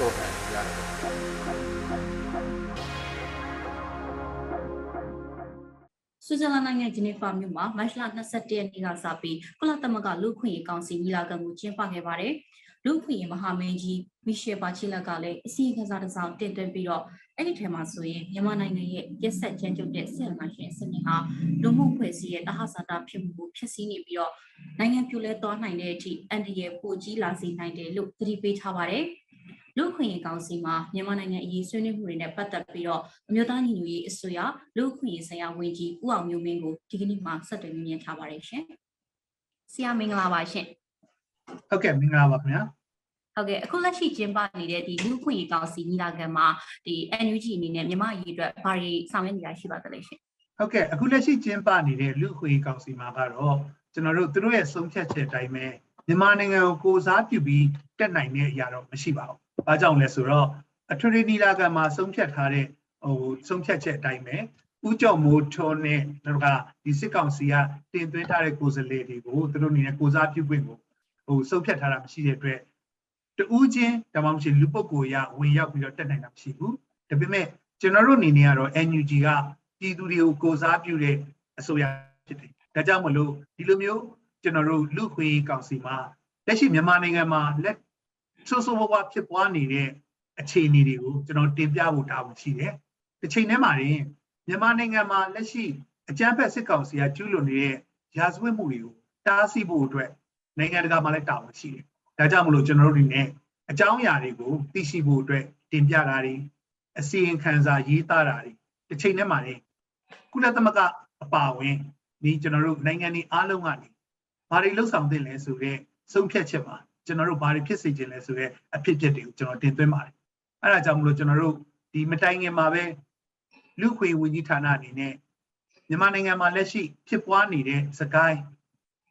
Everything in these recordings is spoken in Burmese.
တော့တယ်ကြားတယ်ဆွစ်ဇာလန်နိုင်ငံဂျနီဖာမြို့မှာမတ်လ22ရက်နေ့ကစပြီးကုလသမဂ္ဂလူ့အခွင့်အရေးကောင်စီညီလာခံကိုကျင်းပခဲ့ပါတယ်။လူ့အခွင့်အရေးမဟာမင်းကြီးမီရှယ်ပါချီလက်ကလည်းအစီအခံစာတစ်စောင်တင်သွင်းပြီးတော့အဲ့ဒီထဲမှာဆိုရင်မြန်မာနိုင်ငံရဲ့ရက်ဆက်ကြမ်းကြုတ်တဲ့ဆက်အမှရှင်စနစ်ဟာလူမှုဖွဲ့စည်းရဲ့တဟဆန္ဒဖြစ်မှုကိုဖျက်ဆီးနေပြီးတော့နိုင်ငံပြိုလဲသွားနိုင်တဲ့အထိအန်ဒီရဲ့ပိုကြီးလာစေနိုင်တယ်လို့သတိပေးထားပါတယ်။ လူ့အခွင့်အရေးကောင်စီမှာမြန်မာနိုင်ငံအရေးဆွေးနွေးမှုတွေနဲ့ပတ်သက်ပြီးတော့အမျိုးသားညီညွတ်ရေးအစိုးရလူ့အခွင့်အရေးဆိုင်ရာဝန်ကြီးဦးအောင်မျိုးမင်းကိုဒီကနေ့မှဆက်သွယ်မြင်ထားပါတယ်ရှင်။ဆရာမင်္ဂလာပါရှင်ဟုတ်ကဲ့မင်္ဂလာပါခင်ဗျာ။ဟုတ်ကဲ့အခုလက်ရှိကျင်းပနေတဲ့ဒီလူ့အခွင့်အရေးကောင်စီညီလာခံမှာဒီ NUG အနေနဲ့မြန်မာအရေးအတွက်ဘာတွေဆောင်ရွက်နေတာရှိပါသလဲရှင်ဟုတ်ကဲ့အခုလက်ရှိကျင်းပနေတဲ့လူခွေကောင်စီမှာကတော့ကျွန်တော်တို့သူတို့ရဲ့ဆုံးဖြတ်ချက်အတိုင်းပဲမြန်မာနိုင်ငံကိုကိုစားပြုပြီးတက်နိုင်တဲ့အရာတော့မရှိပါဘူး။ ဘာကြောင့်လဲဆိုတော့အထွေထွေနီလာခံမှာဆုံးဖြတ်ထားတဲ့ဟိုဆုံးဖြတ်ချက်အတိုင်းပဲဥကြောင့်မိုးထွန်းနဲ့တို့ကဒီစစ်ကောင်စီကတင်သွင်းထားတဲ့ကိုယ်စားလှယ်တွေကိုသူတို့အနေနဲ့ကိုစားပြုခွင့်ကိုဟိုဆုံးဖြတ်ထားတာမရှိတဲ့အတွက်တူးချင်းဒါမှမဟုတ်လူပုဂ္ဂိုလ်ရဝင်ရောက်ပြီးတော့တက်နိုင်တာမရှိဘူး။ဒါပေမဲ့ကျွန်တော်တို့အနေနဲ့ကတော့ NUG ကပြည်သူတွေကိုကိုစားပြုတဲ့အစိုးရဖြစ်တယ်။ဒါကြောင့်မလို့ဒီလိုမျိုးကျွန်တော်တို့လူခွေကောင်စီမှာလက်ရှိမြန်မာနိုင်ငံမှာလက် ဆိုးဆိုးဝါးဝါဖြစ်ပွားနေတဲ့အခြေအနေတွေကိုကျွန်တော်တင်ပြဖို့တာဝန်ရှိတယ်။တစ်ချိန်တည်းမှာရင်မြန်မာနိုင်ငံမှာလက်ရှိအကြမ်းဖက်စစ်ကောင်စီကကျူးလွန်နေတဲ့ရာဇဝတ်မှုတွေကိုတားဆီးဖို့အတွက်နိုင်ငံတကာမှာလည်းတာဝန်ရှိတယ်။ဒါကြောင့်မလို့ကျွန်တော်တို့ဒီနေ့အကြောင်းအရာတွေကိုသိရှိဖို့အတွက်တင်ပြတာတွေအစီရင်ခံစာရေးသားတာတွေတစ်ချိန်တည်းမှာနေကုလသမဂ္ဂအပါအဝင်ဒီကျွန်တော်တို့နိုင်ငံတွေအားလုံးကနေဘာတွေလှုပ်ဆောင်သင့်လဲဆိုတော့ဆုံးဖြတ်ချက်မှာ ကျွန်တော်တို့ဘာတွေဖြစ်စေချင်လဲဆိုတော့အဖြစ်အပျက်တွေကိုကျွန်တော်တင်သွင်းပါတယ်အဲဒါကြောင့်မလို့ကျွန်တော်တို့ဒီမတိုင်ခင်မှာပဲလူခွေဝန်ကြီးဌာနအနေနဲ့မြန်မာနိုင်ငံမှာလက်ရှိဖြစ်ပွားနေတဲ့စကိုင်း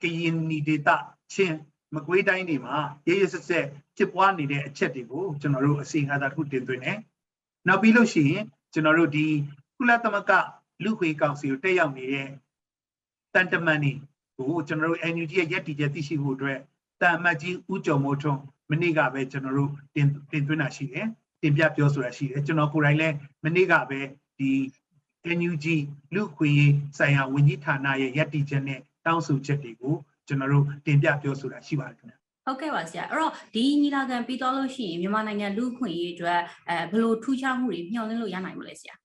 ကရင်နီဒေသချင်းမကွေးတိုင်းတွေမှာရရဆက်ဆက်ဖြစ်ပွားနေတဲ့အချက်တွေကိုကျွန်တော်တို့အစီအခံစာတစ်ခုတင်သွင်းတယ်နောက်ပြီးလို့ရှိရင်ကျွန်တော်တို့ဒီကုလသမဂ္ဂလူခွေကောင်စီကိုတက်ရောက်နေတဲ့တန်တမန်တွေကိုကျွန်တော်တို့ NUG ရဲ့ရက်တီချက်သိရှိဖို့အတွက် တာအမတ်ကြီးဦးကျော်မိုးထွန်းမနေ့ကပဲကျွန်တော်တို့တင်တင်သွင်းတာရှိတယ်တင်ပြပြောဆိုတာရှိတယ်ကျွန်တော်ကိုယ်တိုင်လည်းမနေ့ကပဲဒီ NUG လူခွေဆိုင်ရာဝန်ကြီးဌာနရဲ့ရက်တီချက်နဲ့တောင်းဆိုချက်တွေကိုကျွန်တော်တို့တင်ပြပြောဆိုတာရှိပါတယ်ခင်ဗျ။ဟုတ်ကဲ့ပါဆရာ။အဲ့တော့ဒီညီလာခံပြီးတော့လို့ရှိရင်မြန်မာနိုင်ငံလူ့အခွင့်အရေးအတွက်အဲဘယ်လိုထူးခြားမှုတွေမျှော်လင့်လို့ရနိုင်မလဲဆရာ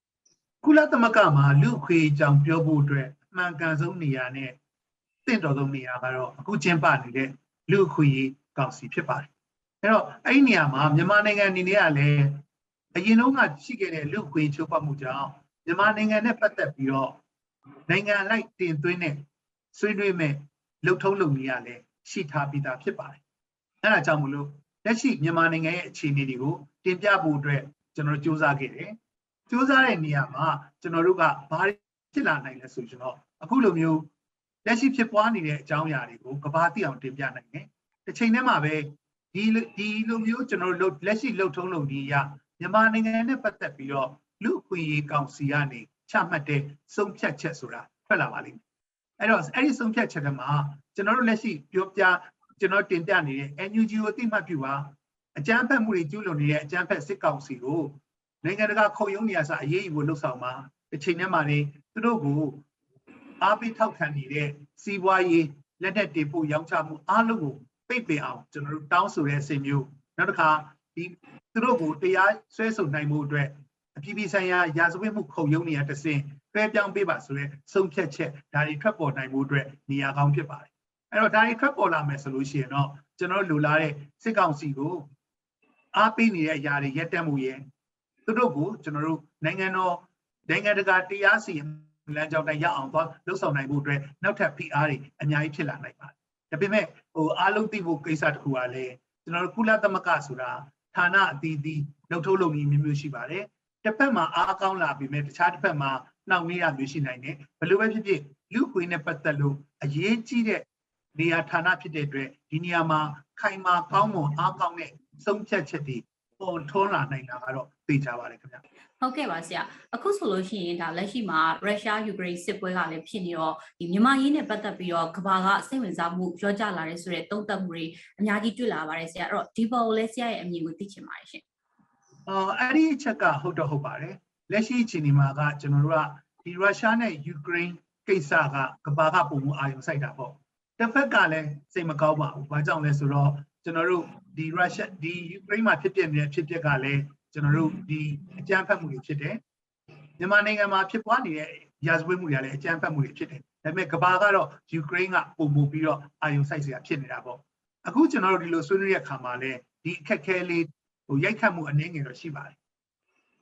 ကုလသမဂ္ဂမှာလူခွေကြောင်ပြောဖို့အတွက်အမှန်ကန်ဆုံးနေရာနဲ့တင့်တော်ဆုံးနေရာကတော့အခုကျင်းပနေတဲ့ လူခွေကောင်စီဖြစ်ပါတယ်။အဲတော့အဲ့ဒီနေရာမှာမြန်မာနိုင်ငံအနေနဲ့ကလည်းအရင်တုန်းကရှိခဲ့တဲ့လူခွေချိုးဖောက်မှုကြောင့်မြန်မာနိုင်ငံနဲ့ပတ်သက်ပြီးတော့နိုင်ငံလိုက်တင်သွင်းတဲ့ဆွေးနွေးမဲ့လှုပ်ထုံးလုပ်နေရလဲရှိထားပြီးသားဖြစ်ပါတယ်။အဲဒါကြောင့်မလို့လက်ရှိမြန်မာနိုင်ငံရဲ့အခြေအနေတွေကိုတင်ပြဖို့အတွက်ကျွန်တော်တို့စူးစမ်းခဲ့တယ်။စူးစမ်းတဲ့နေရာမှာကျွန်တော်တို့ကဘာတွေဖြစ်လာနိုင်လဲဆိုကျွန်တော်အခုလိုမျိုး လက်ရှိဖြစ်ပွားနေတဲ့အကြောင်းအရာတွေကိုကဘာသိအောင်တင်ပြနိုင်တယ်။တစ်ချိန်တည်းမှာပဲဒီဒီလိုမျိုးကျွန်တော်တို့လက်ရှိလှုပ်ထုံးလုပ်နည်းအရမြန်မာနိုင်ငံနဲ့ပတ်သက်ပြီးတော့လူအခွင့်အရေးကောင်စီကနေချမှတ်တဲ့ဆုံးဖြတ်ချက်ဆိုတာထွက်လာပါလိမ့်မယ်။အဲ့တော့အဲ့ဒီဆုံးဖြတ်ချက်တွေမှာကျွန်တော်တို့လက်ရှိပြောပြကျွန်တော်တင်ပြနေတဲ့ NUG ကိုအသိမှတ်ပြုပါအကြမ်းဖက်မှုတွေကျူးလွန်နေတဲ့အကြမ်းဖက်စစ်ကောင်စီကိုနိုင်ငံတကာခုံရုံးနေရာစအရေးယူဖို့လှုပ်ဆောင်မှာတစ်ချိန်တည်းမှာနေသူတို့ကို အားပေးထောက်ခံနေတဲ့စီးပွားရေးလက်နက်တွေပို့ရောင်းချမှုအားလုံးကိုပိတ်ပင်အောင်ကျွန်တော်တို့တောင်းဆိုတဲ့အစီအမျိုးနောက်တစ်ခါဒီသူတို့ကိုတရားဆွဲဆိုနိုင်မှုအတွက်အပြည်ပြည်ဆိုင်ရာရာဇဝတ်မှုခုံရုံးနေရာတစ်စင်တွဲပြောင်းပေးပါဆိုရဲဆုံးဖြတ်ချက်ဒါတွေထွက်ပေါ်နိုင်မှုအတွက်နေရာကောင်းဖြစ်ပါတယ်အဲ့တော့ဒါတွေထွက်ပေါ်လာမယ်ဆိုလို့ရှိရင်တော့ကျွန်တော်တို့လိုလားတဲ့စစ်ကောင်စီကိုအားပေးနေတဲ့အရာတွေရက်တက်မှုရဲ့သူတို့ကိုကျွန်တော်တို့နိုင်ငံတော်နိုင်ငံတကာတရားစီရင် လမ်းကြောင်းတိုင်းရအောင်သွားလှုပ်ဆောင်နိုင်ဖို့အတွက်နောက်ထပ် PR တွေအများကြီးဖြစ်လာနိုင်ပါတယ်။ဒါပေမဲ့ဟိုအားလုံးသိဖို့ကိစ္စတစ်ခုကလည်းကျွန်တော်တို့ကုလသမဂ္ဂဆိုတာဌာနအသီးသီးလှုပ်ထုတ်လုပ်နေမျိုးမျိုးရှိပါတယ်တစ်ဖက်မှာအားကောင်းလာပြီမဲ့တခြားတစ်ဖက်မှာနှောင့်နှေးရမျိုးရှိနိုင်တယ်ဘယ်လိုပဲဖြစ်ဖြစ်လူခွေနဲ့ပတ်သက်လို့အရေးကြီးတဲ့နေရာဌာနဖြစ်တဲ့အတွက်ဒီနေရာမှာခိုင်မာကောင်းမွန်အားကောင်းတဲ့ဆုံးဖြတ်ချက်တွေ ပေါ်ထွန်းလာနိုင်တာကတော့သိကြပါတယ်ခင်ဗျာဟုတ်ကဲ့ပါဆရာအခုဆိုလို့ရှိရင်ဒါလက်ရှိမှာရုရှားယူကရိန်းစစ်ပွဲကလည်းဖြစ်နေတော့ဒီမြန်မာရေးနဲ့ပတ်သက်ပြီးတော့ကမ္ဘာကစိတ်ဝင်စားမှုကြောကြလာတဲ့ဆိုတဲ့သုံးသပ်မှုတွေအများကြီးတွေ့လာပါတယ်ဆရာအဲ့တော့ဒီပေါ်ကိုလည်းဆရာရဲ့အမြင်ကိုသိချင်ပါတယ်ရှင်အော်အဲ့ဒီအချက်ကဟုတ်တော့ဟုတ်ပါတယ်လက်ရှိအချိန်ဒီမှာကကျွန်တော်တို့ကဒီရုရှားနဲ့ယူကရိန်းကိစ္စကကမ္ဘာကပုံမှုအာရုံစိုက်တာပေါ့တစ်ဖက်ကလည်းစိတ်မကောင်းပါဘူးဘာကြောင့်လဲဆိုတော့ ကျွန်တော်တို့ဒီရုရှားဒီယူကရိန်းမှာဖြစ်ပျက်နေတဲ့ဖြစ်ပျက်ကလည်းကျွန်တော်တို့ဒီအကြမ်းဖက်မှုတွေဖြစ်တယ်မြန်မာနိုင်ငံမှာဖြစ်ပွားနေတဲ့ရာဇဝတ်မှုတွေလည်းအကြမ်းဖက်မှုတွေဖြစ်တယ်ဒါပေမဲ့ကမ္ဘာကတော့ယူကရိန်းကပုံမှုပြီးတော့အာရုံစိုက်စရာဖြစ်နေတာပေါ့အခုကျွန်တော်တို့ဒီလိုဆွေးနွေးတဲ့အခါမှာလည်းဒီအခက်အခဲလေးဟိုရိုက်ခတ်မှုအနည်းငယ်တော့ရှိပါတယ်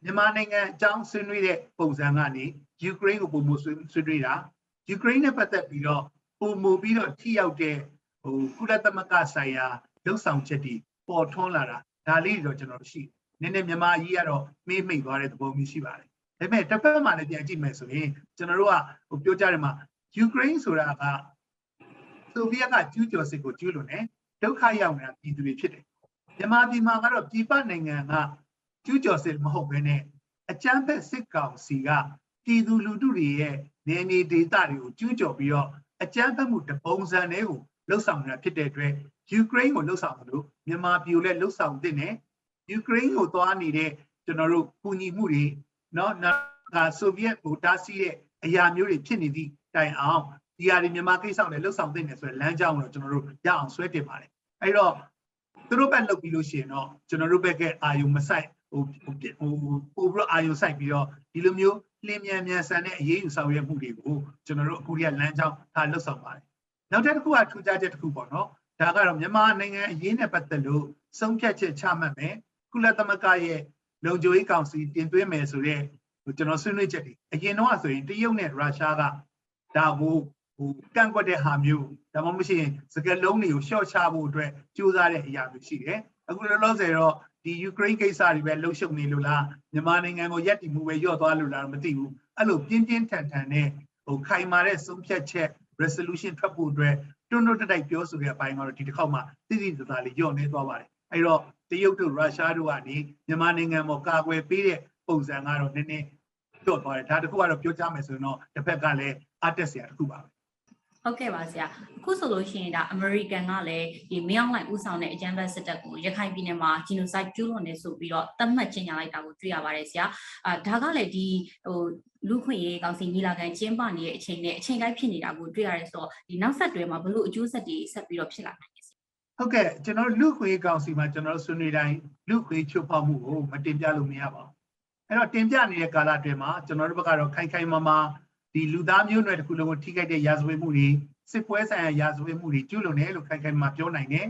မြန်မာနိုင်ငံအကြောင်းဆွေးနွေးတဲ့ပုံစံကနေယူကရိန်းကိုပုံမဆွေးဆွေးနွေးတာယူကရိန်းနဲ့ပတ်သက်ပြီးတော့ပုံမပြီးတော့ထိရောက်တဲ့ဟိုကုလသမဂ္ဂဆိုင်ရာ လှုပ်ဆောင်ချက်တွေပေါ်ထွန်းလာတာဒါလေးတွေတော့ကျွန်တော်တို့ရှိနည်းနည်းမြန်မာကြီးကတော့မေးမိတ်သွားတဲ့သဘောမျိုးရှိပါတယ်ဒါပေမဲ့တစ်ဖက်မှာလည်းပြန်ကြည့်မယ်ဆိုရင်ကျွန်တော်တို့ကဟိုပြောကြတယ်မှာယူကရိန်းဆိုတာကဆိုဗီယက်ကကျူးကျော်စစ်ကိုကျူးလွန်တယ်ဒုက္ခရောက်နေတာပြည်သူတွေဖြစ်တယ်မြန်မာပြည်မှာကတော့ပြည်ပနိုင်ငံကကျူးကျော်စစ်မဟုတ်ဘဲနဲ့အကြမ်းဖက်စစ်ကောင်စီကပြည်သူလူထုတွေရဲ့နေနေဒေသတွေကိုကျူးကျော်ပြီးတော့အကြမ်းဖက်မှုတပုံစံတွေကိုလှုပ်ဆောင်နေတာဖြစ်တဲ့အတွက် ယူကရိန်းကိုလှုပ်ဆောင်လို့မြန်မာပြည်ကိုလည်းလှုပ်ဆောင်တဲ့နဲ့ယူကရိန်းကိုသွားနေတဲ့ကျွန်တော်တို့ကူညီမှုတွေเนาะဒါဆိုဗီယက်ကိုတားဆီးတဲ့အရာမျိုးတွေဖြစ်နေသည့်တိုင်အောင်ဒီဟာတွေမြန်မာကိစ္စကိုလည်းလှုပ်ဆောင်တဲ့နေဆိုတဲ့လမ်းကြောင်းကိုတော့ကျွန်တော်တို့ရအောင်ဆွဲတင်ပါတယ်အဲ့တော့သူတို့ဘက်လုပ်ပြီးလို့ရှိရင်တော့ကျွန်တော်တို့ဘက်ကအာယုံမဆိုင် ဟိုဟိုပြဟိုပို့ပြီးတော့အာရုံစိုက်ပြီးတော့ဒီလိုမျိုးလင်းမြန်မြန်ဆန်တဲ့အရေးယူဆောင်ရွက်မှုတွေကိုကျွန်တော်တို့အခုရလမ်းကြောင်းထားလှုပ်ဆောင်ပါတယ်။နောက်တစ်ခုကထူးခြားချက်တစ်ခုပေါ့နော်။ ဒါကတော့မြန်မာနိုင်ငံအရေးနဲ့ပတ်သက်လို့ဆုံးဖြတ်ချက်ချမှတ်မယ်။ကုလသမဂ္ဂရဲ့လုံခြုံရေးကောင်စီတင်သွင်းမယ်ဆိုတဲ့ဟိုကျွန်တော်ဆွေးနွေးချက်တွေအရင်တော့ဆိုရင်တရုတ်နဲ့ရုရှားကဒါကိုဟိုကန့်ကွက်တဲ့ဟာမျိုးဒါမှမဟုတ်ရင်စကလုံးတွေကိုရှော့ချဖို့အတွက်ကြိုးစားတဲ့အရာမျိုးရှိတယ်။အခုလောလောဆယ်တော့ဒီယူကရိန်းကိစ္စတွေပဲလှုပ်ရှုပ်နေလို့လားမြန်မာနိုင်ငံကိုရက်တည်မှုပဲညော့သွားလို့လားမသိဘူးအဲ့လိုပြင်းပြင်းထန်ထန်နဲ့ဟိုခိုင်မာတဲ့ဆုံးဖြတ်ချက် resolution ထွက်ဖို့အတွက် တွန်းတွန်းတက်တိုက်ပြောဆိုတဲ့အပိုင်းကတော့ဒီတစ်ခေါက်မှသိသိသာသာလေးညော့နေသွားပါတယ်အဲ့တော့တရုတ်တို့ရုရှားတို့ကနေမြန်မာနိုင်ငံမှာကာကွယ်ပေးတဲ့ပုံစံကတော့နည်းနည်းညော့သွားတယ်ဒါတခုကတော့ပြောကြမယ်ဆိုရင်တော့တစ်ဖက်ကလည်းအတက်စရာတစ်ခုပါပဲ ဟုတ်ကဲ့ပါဆရာအခုဆိုလို့ရှိရင်ဒါအမေရိကန်ကလည်းဒီမြောင်းလိုက်ဦးဆောင်တဲ့အကြမ်းဖက်စစ်တပ်ကိုရခိုင်ပြည်နယ်မှာဂျီနိုဆိုက်ကျူးလွန်နေဆိုပြီးတော့သတ်မှတ်ကြေညာလိုက်တာကိုတွေ့ရပါတယ်ဆရာအာဒါကလည်းဒီဟိုလူခွင့်ရေးကောင်စီညီလာခံကျင်းပနေတဲ့အချိန်နဲ့အချိန်တိုင်းဖြစ်နေတာကိုတွေ့ရတယ်ဆိုတော့ဒီနောက်ဆက်တွဲမှာဘလို့အကျိုးဆက်တွေဆက်ပြီးတော့ဖြစ်လာနိုင်လဲဆရာဟုတ်ကဲ့ကျွန်တော်တို့လူခွေကောင်စီမှာကျွန်တော်တို့ဆွေးနွေးတိုင်းလူခွေချုပ်ဖောက်မှုကိုမတင်ပြလို့မရပါဘူးအဲ့တော့တင်ပြနေတဲ့ကာလအတွင်းမှာကျွန်တော်တို့ဘက်ကတော့ခိုင်ခိုင်မာမာ ဒီလူသားမျိုးနွယ်တစ်ခုလုံးကိုထိခိုက်တဲ့ရာဇဝတ်မှုတွေစစ်ပွဲဆိုင်ရာရာဇဝတ်မှုတွေကျူးလွန်တယ်လို့ခိုင်ခိုင်မာမာပြောနိုင်တယ်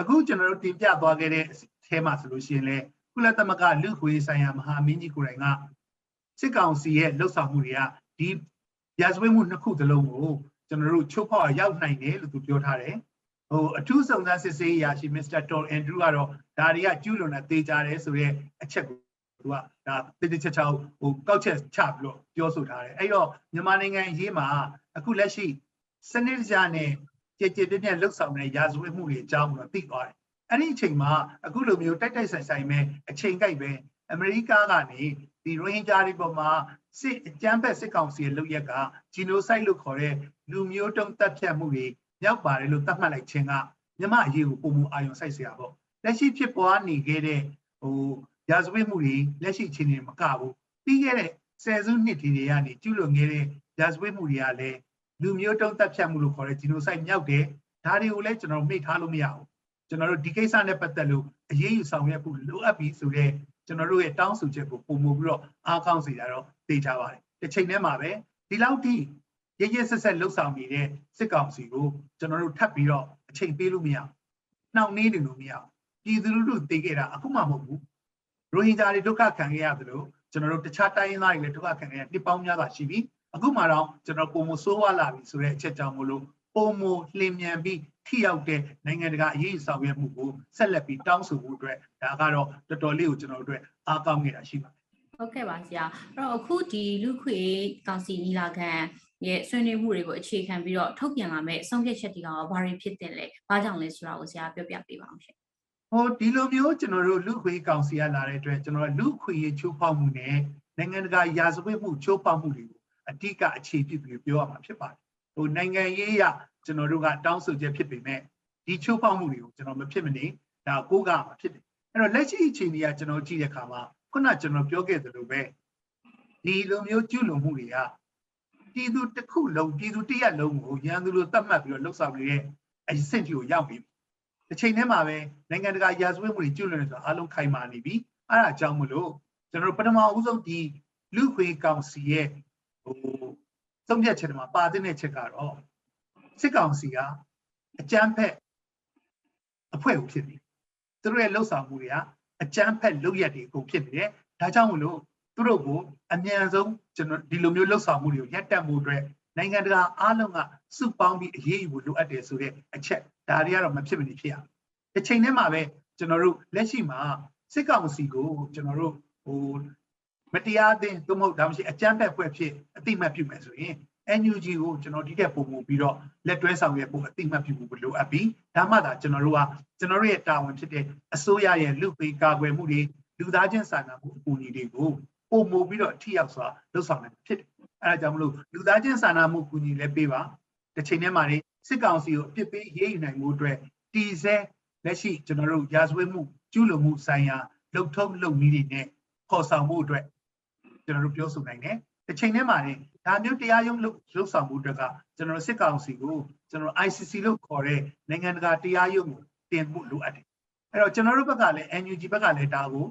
အခုကျွန်တော်တို့တင်ပြသွားခဲ့တဲ့အထဲမှာဆိုလို့ရှိရင်လေကုလသမဂ္ဂလူခွေဆိုင်ရာမဟာမင်းကြီးကိုယ်တိုင်ကစစ်ကောင်စီရဲ့လှုပ်ဆောင်မှုတွေကဒီရာဇဝတ်မှုနှစ်ခုသလုံးကိုကျွန်တော်တို့ချုပ်ဖောက်ရောက်နိုင်တယ်လို့သူပြောထားတယ်ဟိုအထူးစုံစမ်းစစ်ဆေးရာရှိမစ္စတာတော်အန်ဒရူးကတော့ဒါတွေကကျူးလွန်တဲ့တေးကြတယ်ဆိုတော့အချက်ကို သူကဒါတိတိကျကျဟိုကောက်ချက်ချပြီးတော့ပြောဆိုထားတယ်အဲ့တော့မြန်မာနိုင်ငံအရေးမှာအခုလက်ရှိစနစ်တကျနဲ့ကြည်ကြည်ပြည့်ပြည့်လှုပ်ဆောင်တဲ့ရာဇဝတ်မှုတွေအကြောင်းကိုတော့သိသွားတယ်အဲ့ဒီအချိန်မှာအခုလိုမျိုးတိုက်တိုက်ဆိုင်ဆိုင်ပဲအချိန်ကိုက်ပဲအမေရိကကနေဒီရိုဟင်ဂျာတွေပေါ်မှာစစ်အကြမ်းဖက်စစ်ကောင်စီရဲ့လုပ်ရက်ကဂျီနိုဆိုက်လို့ခေါ်တဲ့လူမျိုးတုံးတပ်ဖြတ်မှုတွေ ရောက်ပါတယ်လို့သတ်မှတ်လိုက်ခြင်းကမြမအရေးကိုပုံမအာရုံစိုက်เสียပေါ့လက်ရှိဖြစ်ပွားနေခဲ့တဲ့ဟို ရာဇဝတ်မှုတွေလက်ရှိချင်းတွေမကဘူးပြီးခဲ့တဲ့ဆယ်စုနှစ်တွေကနေကျူးလွန်ခဲ့တဲ့ရာဇဝတ်မှုတွေကလည်းလူမျိုးတုံးတပ်ဖြတ်မှုလို့ခေါ်တဲ့ဂျီနိုဆိုက်မြောက်တယ်ဒါတွေကိုလည်းကျွန်တော်တို့မိထားလို့မရဘူးကျွန်တော်တို့ဒီကိစ္စနဲ့ပတ်သက်လို့အရေးယူဆောင်ရွက်ဖို့လိုအပ်ပြီဆိုတော့ကျွန်တော်တို့ရဲ့တောင်းဆိုချက်ကိုပုံမပြီးတော့အားကောင်းစေတာတော့သိကြပါတယ်တစ်ချိန်တည်းမှာပဲဒီလောက်ထိရရဆက်ဆက်လှုပ်ဆောင်နေတဲ့စစ်ကောင်စီကိုကျွန်တော်တို့ထပ်ပြီးတော့အချိန်ပေးလို့မရဘူး။နှောင့်နှေးနေလို့မရဘူး။ပြည်သူလူထုသိခဲ့တာအခုမှမဟုတ်ဘူး။ ရိုဟင်ဂျာတွေဒုက္ခခံခဲ့ရတယ်လို့ကျွန်တော်တို့တခြားတိုင်းရင်းသားတွေလည်းဒုက္ခခံခဲ့ရနှစ်ပေါင်းများစွာရှိပြီ။အခုမှတော့ကျွန်တော်ပုံမဆိုးဝါလာပြီဆိုတဲ့အချက်ကြောင့်မလို့ပပုံမလင်းမြန်ပြီးထိရောက်တဲ့နိုင်ငံတကာအရေးအဆောင်ရွက်မှုကိုဆက်လက်ပြီးတောင်းဆိုဖို့အတွက်ဒါကတော့တော်တော်လေးကိုကျွန်တော်တို့အတွက်အားကောင်းနေတာရှိပါတယ်ဟုတ်ကဲ့ပါဆရာအဲ့တော့အခုဒီလူခွေကောင်စီညီလာခံရဲ့ဆွေးနွေးမှုတွေကိုအခြေခံပြီးတော့ထုတ်ပြန်လာမဲ့ဆုံးဖြတ်ချက်တွေကဘာတွေဖြစ်တင်လဲဘာကြောင့်လဲဆိုတာကိုဆရာပြောပြပေးပါအောင်ရှင် ဟိုဒီလိုမျိုးကျွန်တော်တို့လူခွေကောင်စီရလာတဲ့အတွက်ကျွန်တော်တို့လူခွေရချိုးဖောက်မှုနဲ့နိုင်ငံတကာရာဇဝတ်မှုချိုးဖောက်မှုတွေကိုအဓိကအခြေပြုပြီးပြောရမှာဖြစ်ပါတယ်ဟိုနိုင်ငံရေးအရကျွန်တော်တို့ကတောင်းဆိုချက်ဖြစ်ပေမဲ့ဒီချိုးဖောက်မှုတွေကိုကျွန်တော်မဖြစ်မနေဒါကိုးကားမှာဖြစ်တယ်အဲ့တော့လက်ရှိအခြေအနေကကျွန်တော်ကြည့်တဲ့အခါမှာခုနကျွန်တော်ပြောခဲ့သလိုပဲဒီလိုမျိုးကျุလွန်မှုတွေကပြည်သူတစ်ခုလုံးပြည်သူတစ်ရက်လုံးကိုရန်သူလိုသတ်မှတ်ပြီးတော့လှုပ်ဆောင်နေတဲ့အဆင့်ကြီးကိုရောက်နေပြီ တစ်ချိန်တည်းမှာပဲနိုင်ငံတကာရာဇဝတ်မှုတွေကျူးလွန်နေဆိုတာအလုံးခိုင်မာနေပြီအဲ့ဒါကြောင့်မလို့ကျွန်တော်တို့ပထမဦးဆုံးဒီလူခွေကောင်စီရဲ့ဟိုသုံးဖြတ်ချက်တွေမှာပါတဲ့ချက်ကတော့စစ်ကောင်စီကအကြမ်းဖက်အဖွဲ့ကိုဖြစ်နေတယ်သူတို့ရဲ့လှုပ်ဆောင်မှုတွေကအကြမ်းဖက်လုပ်ရက်တွေအကုန်ဖြစ်နေတယ်ဒါကြောင့်မလို့သူတို့ကိုအမြန်ဆုံးကျွန်တော်ဒီလိုမျိုးလှုပ်ဆောင်မှုတွေကိုရပ်တန့်မှုအတွက် နိုင်ငံတကာအားလုံးကစုပေါင်းပြီးအရေးယူဖို့လိုအပ်တယ်ဆိုတဲ့အချက်ဒါတွေကတော့မဖြစ်မနေဖြစ်ရမယ်။တစ်ချိန်တည်းမှာပဲကျွန်တော်တို့လက်ရှိမှာစစ်ကောင်စီကိုကျွန်တော်တို့ဟိုမတရားသင်းသို့မဟုတ်ဒါမှရှိအကြမ်းဖက်ဖွဲ့ဖြစ်အတိမတ်ပြုမယ်ဆိုရင် NUG ကိုကျွန်တော်ဒီတက်ပုံမှုပြီးတော့လက်တွဲဆောင်ရွက်ဖို့အတိမတ်ပြုဖို့လိုအပ်ပြီးဒါမှသာကျွန်တော်တို့ကကျွန်တော်တို့ရဲ့တာဝန်ဖြစ်တဲ့အစိုးရရဲ့လူပေးကာကွယ်မှုတွေလူသားချင်းစာနာမှုအကူအညီတွေကိုပုံမှုပြီးတော့ထိရောက်စွာလှုပ်ဆောင်နိုင်မှာဖြစ်တယ်။ အဲဒါကြောင့်မလို့လူသားချင်းစာနာမှုအကူအညီလည်းပေးပါတစ်ချိန်တည်းမှာနေစစ်ကောင်စီကိုအပြစ်ပေးရေးယူနိုင်မှုအတွက်တည်ဆဲလက်ရှိကျွန်တော်တို့ရာဇဝတ်မှုကျူးလွန်မှုဆိုင်ရာလှုပ်ထုံးလုပ်နည်းတွေနဲ့ခေါ်ဆောင်မှုအတွက်ကျွန်တော်တို့ပြောဆိုနိုင်တယ်။တစ်ချိန်တည်းမှာနေဒါမျိုးတရားရုံးလှုပ်လှုပ်ဆောင်မှုအတွက်ကကျွန်တော်တို့စစ်ကောင်စီကိုကျွန်တော် ICC လို့ခေါ်တဲ့နိုင်ငံတကာတရားရုံးကိုတင်ဖို့လိုအပ်တယ်။အဲ့တော့ကျွန်တော်တို့ဘက်ကလည်း NUG ဘက်ကလည်းဒါကို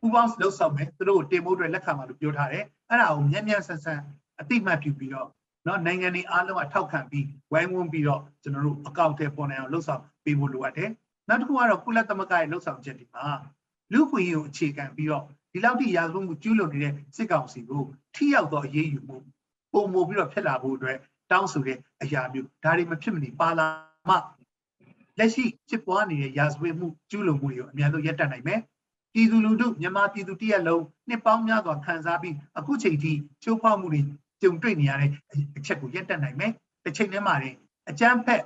ပူပေါင်းလှုပ်ဆောင်မယ်သူတို့ကိုတင်ဖို့အတွက်လက်ခံပါလို့ပြောထားတယ်။ အဲ့ဒါကိုမြန်မြန်ဆန်ဆန်အတိမတ်ပြုပြီးတော့နော်နိုင်ငံတွေအားလုံးကထောက်ခံပြီးဝိုင်းဝန်းပြီးတော့ကျွန်တော်တို့အကောင့်ထဲပေါ်နိုင်အောင်လှုပ်ဆောင်ပေးဖို့လိုအပ်တယ်။နောက်တစ်ခုကတော့ကုလသမဂ္ဂရဲ့လှုပ်ဆောင်ချက်တွေမှာလူ့ခွင့်ရေးကိုအခြေခံပြီးတော့ဒီလောက်ထိရာဇဝတ်မှုကျူးလွန်နေတဲ့စစ်ကောင်စီကိုထိရောက်သောအရေးယူမှုပုံမပြီးတော့ဖြစ်လာဖို့အတွက်တောင်းဆိုတဲ့အရာမျိုးဒါတွေမဖြစ်မနေပါလာမှလက်ရှိဖြစ်ပွားနေတဲ့ရာဇဝတ်မှုကျူးလွန်မှုတွေကိုအများဆုံးရပ်တန့်နိုင်မယ်။ ပြည်သူလူထုမြန်မာပြည်သူတရက်လုံးနှစ်ပေါင်းများစွာခံစားပြီးအခုချိန်ထိချိုးဖောက်မှုတွေကြုံတွေ့နေရတဲ့အချက်ကိုရပ်တန့်နိုင်မယ်။တစ်ချိန်တည်းမှာလည်းအကြမ်းဖက်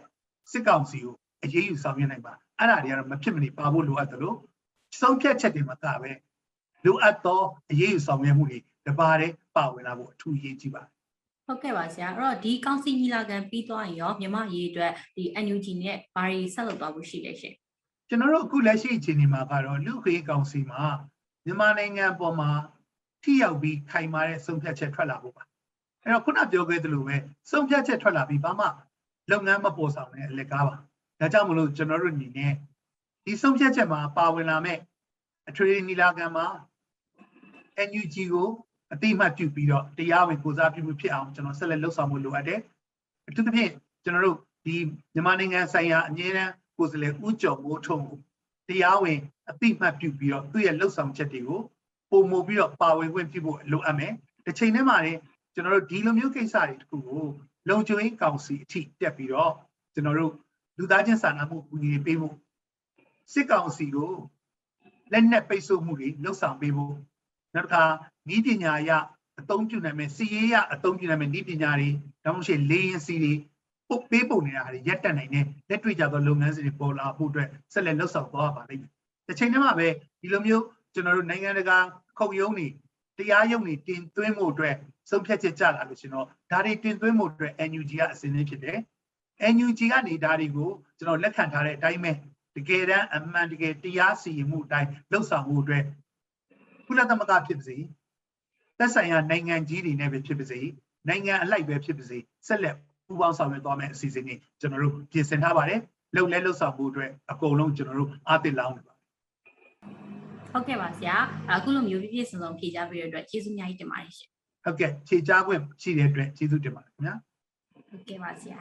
စစ်ကောင်စီကိုအရေးယူဆောင်ရွက်နိုင်ပါအဲ့ဒါတွေကတော့မဖြစ်မနေပါဖို့လိုအပ်တယ်လို့ဆုံးဖြတ်ချက်တွေမှာကပဲလိုအပ်သောအရေးယူဆောင်ရွက်မှုတွေတပါးတည်းပါဝင်လာဖို့အထူးအရေးကြီးပါတယ်ဟုတ်ကဲ့ပါဆရာအဲ့တော့ဒီကောင်စီညီလာခံပြီးသွားရင်ရောမြန်မာရေးအတွက်ဒီ NUG နဲ့ဘာတွေဆက်လုပ်သွားဖို့ရှိလဲရှင် ကျွန်တော်တို့အခုလက်ရှိအခြေအနေမှာကတော့လူ့ခွေးကောင်စီမှာမြန်မာနိုင်ငံပေါ်မှာထိရောက်ပြီးခိုင်မာတဲ့ဆုံးဖြတ်ချက်ထွက်လာဖို့ပါအဲ့တော့ခုနပြောခဲ့သလိုပဲဆုံးဖြတ်ချက်ထွက်လာပြီးဘာမှလုပ်ငန်းမပေါ်ဆောင်တဲ့အလက်ကားပါဒါကြောင့်မလို့ကျွန်တော်တို့အနေနဲ့ဒီဆုံးဖြတ်ချက်မှာပါဝင်လာမဲ့အထွေထွေနီလာခံမှာ NUG ကိုအတိအမှတ်ပြုပြီးတော့တရားဝင်ကိုစားပြုမှုဖြစ်အောင်ကျွန်တော်ဆက်လက်လှုပ်ဆောင်မှုလိုအပ်တယ်အထူးသဖြင့်ကျွန်တော်တို့ဒီမြန်မာနိုင်ငံဆိုင်ရာအငြင်းတန်း ကိုယ်စားလှယ်ဦးကျော်မိုးထွန်းကိုတရားဝင်အတိအမှတ်ပြုပြီးတော့သူ့ရဲ့လှုပ်ဆောင်ချက်တွေကိုပုံမူပြီးတော့ပါဝင်ခွင့်ပြုဖို့လိုအပ်မယ်တစ်ချိန်တည်းမှာလည်းကျွန်တော်တို့ဒီလိုမျိုးကိစ္စတွေတခုကိုလုံခြုံရေးကောင်စီအထိတက်ပြီးတော့ကျွန်တော်တို့လူသားချင်းစာနာမှုကူညီပေးဖို့စစ်ကောင်စီကိုလက်နက်ပိတ်ဆို့မှုတွေလှုပ်ဆောင်ပေးဖို့နောက်တစ်ခါဤပညာအရအသုံးပြုနိုင်မယ်စီရေးရအသုံးပြုနိုင်မယ်ဤပညာတွေဒါမှမဟုတ်လေရင်စီတွေ ပုတ်ပေးပုံနေတာတွေရက်တက်နိုင်တဲ့လက်တွေ့ကြသောလုပ်ငန်းစဉ်တွေပေါ်လာဖို့အတွက်ဆက်လက်လှုပ်ဆောင်သွားပါလိမ့်မယ်တစ်ချိန်တည်းမှာပဲဒီလိုမျိုးကျွန်တော်တို့နိုင်ငံတကာခုံရုံးတွေတရားရုံးတွေတင်သွင်းမှုအတွက်ဆုံးဖြတ်ချက်ကြလာလို့ရှင်တော့ဒါတွေတင်သွင်းမှုအတွက် NUG ကအစီအစဉ်ဖြစ်တယ် NUG ကနေဒါတွေကိုကျွန်တော်လက်ခံထားတဲ့အတိုင်းပဲတကယ်တမ်းအမှန်တကယ်တရားစီရင်မှုအတိုင်းလှုပ်ဆောင်မှုအတွက်ကုလသမဂ္ဂဖြစ်ပါစေသက်ဆိုင်ရာနိုင်ငံကြီးတွေနဲ့ပဲဖြစ်ပါစေနိုင်ငံအလိုက်ပဲဖြစ်ပါစေဆက်လက် ပူးပေါင်းဆောင်ရွက်သွားမယ့်အစီအစဉ်တွေကျွန်တော်တို့ပြင်ဆင်ထားပါတယ်လှုပ်လဲလှုပ်ဆောင်မှုအတွက်အကုန်လုံးကျွန်တော်တို့အားတင်လောင်းနေပါဟုတ်ကဲ့ပါဆရာအခုလိုမျိုးပြည့်ပြည့်စုံစုံဖြေကြားပေးတဲ့အတွက်ကျေးဇူးအများကြီးတင်ပါတယ်ရှင်ဟုတ်ကဲ့ခြေချားခွင့်ရှိတဲ့အတွက်ကျေးဇူးတင်ပါတယ်ခင်ဗျာဟုတ်ကဲ့ပါဆရာ